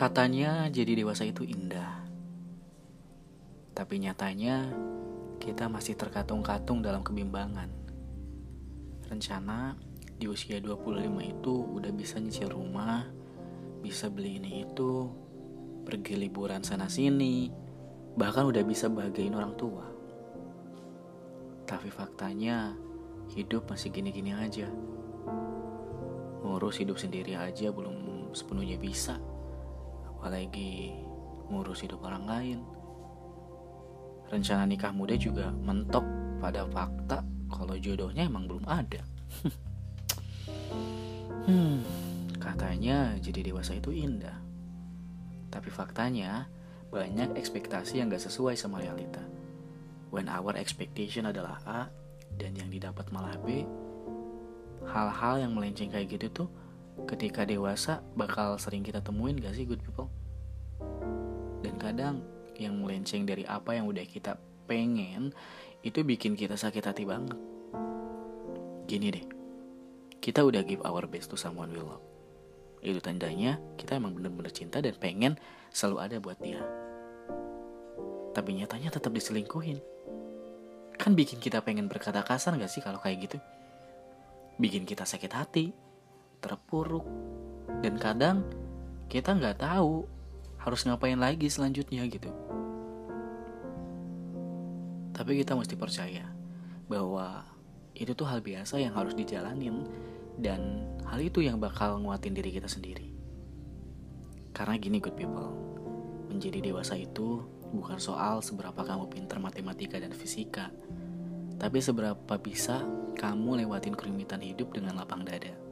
Katanya jadi dewasa itu indah. Tapi nyatanya kita masih terkatung-katung dalam kebimbangan. Rencana di usia 25 itu udah bisa nyicil rumah, bisa beli ini itu, pergi liburan sana sini, bahkan udah bisa bahagiain orang tua. Tapi faktanya hidup masih gini-gini aja. Ngurus hidup sendiri aja belum sepenuhnya bisa apalagi ngurus hidup orang lain. Rencana nikah muda juga mentok pada fakta kalau jodohnya emang belum ada. hmm, katanya jadi dewasa itu indah. Tapi faktanya banyak ekspektasi yang gak sesuai sama realita. When our expectation adalah A dan yang didapat malah B, hal-hal yang melenceng kayak gitu tuh ketika dewasa bakal sering kita temuin gak sih good people? Dan kadang yang melenceng dari apa yang udah kita pengen itu bikin kita sakit hati banget. Gini deh, kita udah give our best to someone we love. Itu tandanya kita emang bener-bener cinta dan pengen selalu ada buat dia. Tapi nyatanya tetap diselingkuhin. Kan bikin kita pengen berkata kasar gak sih kalau kayak gitu? Bikin kita sakit hati, terpuruk, dan kadang kita nggak tahu harus ngapain lagi selanjutnya gitu. Tapi kita mesti percaya bahwa itu tuh hal biasa yang harus dijalanin dan hal itu yang bakal nguatin diri kita sendiri. Karena gini good people, menjadi dewasa itu bukan soal seberapa kamu pintar matematika dan fisika, tapi seberapa bisa kamu lewatin kerumitan hidup dengan lapang dada.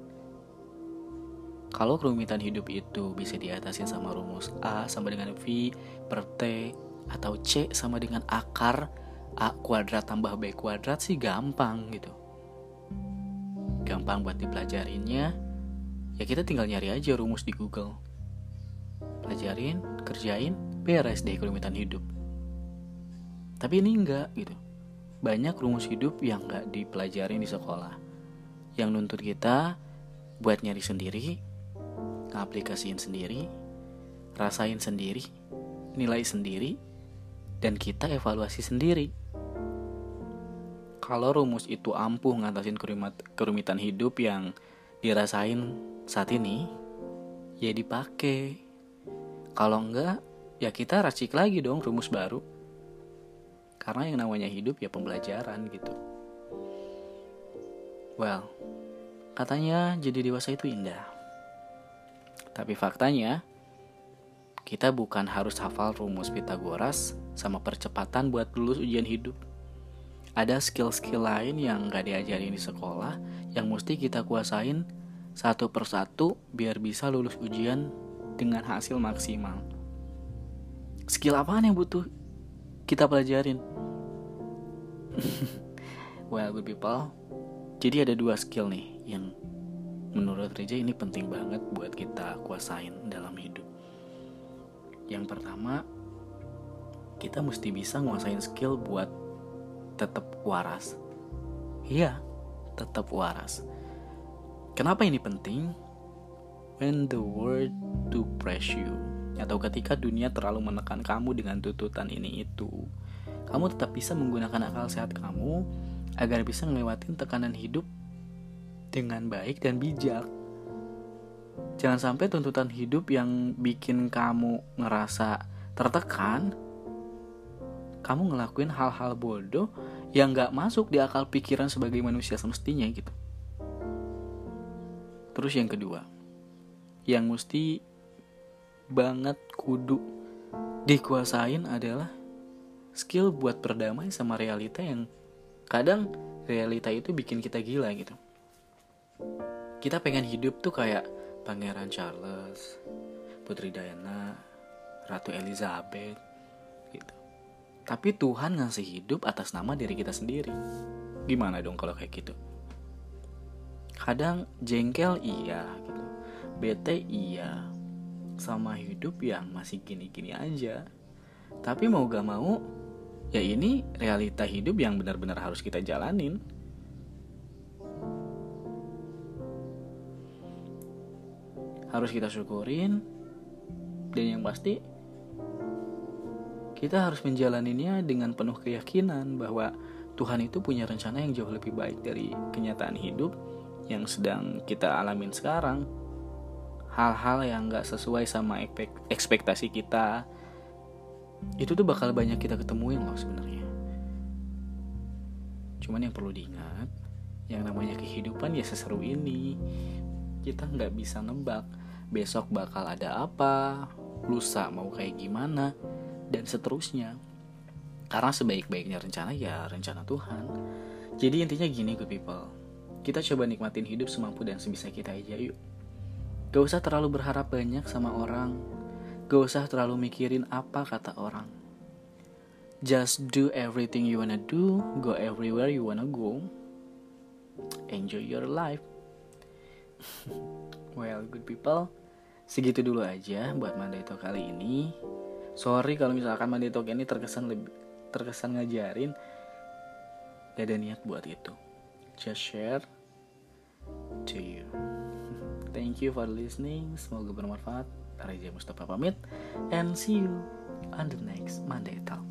Kalau kerumitan hidup itu bisa diatasi sama rumus A sama dengan V per T atau C sama dengan akar A kuadrat tambah B kuadrat sih gampang gitu. Gampang buat dipelajarinnya, ya kita tinggal nyari aja rumus di Google. Pelajarin, kerjain, beres deh kerumitan hidup. Tapi ini enggak gitu. Banyak rumus hidup yang enggak dipelajarin di sekolah. Yang nuntut kita buat nyari sendiri, ngaplikasiin sendiri, rasain sendiri, nilai sendiri, dan kita evaluasi sendiri. Kalau rumus itu ampuh ngatasin kerumitan hidup yang dirasain saat ini, ya dipakai. Kalau enggak, ya kita racik lagi dong rumus baru. Karena yang namanya hidup ya pembelajaran gitu. Well, katanya jadi dewasa itu indah. Tapi faktanya, kita bukan harus hafal rumus Pitagoras sama percepatan buat lulus ujian hidup. Ada skill-skill lain yang gak diajarin di sekolah yang mesti kita kuasain satu persatu biar bisa lulus ujian dengan hasil maksimal. Skill apaan yang butuh kita pelajarin? well, good people. Jadi ada dua skill nih yang menurut Reja ini penting banget buat kita kuasain dalam hidup. Yang pertama, kita mesti bisa nguasain skill buat tetap waras. Iya, tetap waras. Kenapa ini penting? When the world to press you atau ketika dunia terlalu menekan kamu dengan tuntutan ini itu, kamu tetap bisa menggunakan akal sehat kamu agar bisa ngelewatin tekanan hidup dengan baik dan bijak. Jangan sampai tuntutan hidup yang bikin kamu ngerasa tertekan, kamu ngelakuin hal-hal bodoh yang gak masuk di akal pikiran sebagai manusia semestinya gitu. Terus yang kedua, yang mesti banget kudu dikuasain adalah skill buat berdamai sama realita yang kadang realita itu bikin kita gila gitu kita pengen hidup tuh kayak Pangeran Charles, Putri Diana, Ratu Elizabeth, gitu. Tapi Tuhan ngasih hidup atas nama diri kita sendiri. Gimana dong kalau kayak gitu? Kadang jengkel iya gitu. Bete iya. Sama hidup yang masih gini-gini aja. Tapi mau gak mau, ya ini realita hidup yang benar-benar harus kita jalanin. Harus kita syukurin Dan yang pasti kita harus menjalaninya dengan penuh keyakinan bahwa Tuhan itu punya rencana yang jauh lebih baik dari kenyataan hidup yang sedang kita alamin sekarang. Hal-hal yang gak sesuai sama ekspektasi kita itu tuh bakal banyak kita ketemuin loh sebenarnya. Cuman yang perlu diingat, yang namanya kehidupan ya seseru ini. Kita nggak bisa nebak besok bakal ada apa, lusa mau kayak gimana, dan seterusnya. Karena sebaik-baiknya rencana ya rencana Tuhan. Jadi intinya gini good people. Kita coba nikmatin hidup semampu dan sebisa kita aja yuk. Gak usah terlalu berharap banyak sama orang. Gak usah terlalu mikirin apa kata orang. Just do everything you wanna do, go everywhere you wanna go. Enjoy your life. well, good people, segitu dulu aja buat Monday Talk kali ini. Sorry kalau misalkan Monday Talk ini terkesan lebih terkesan ngajarin. Gak ada niat buat itu. Just share to you. Thank you for listening. Semoga bermanfaat. Reza Mustafa pamit. And see you on the next Monday Talk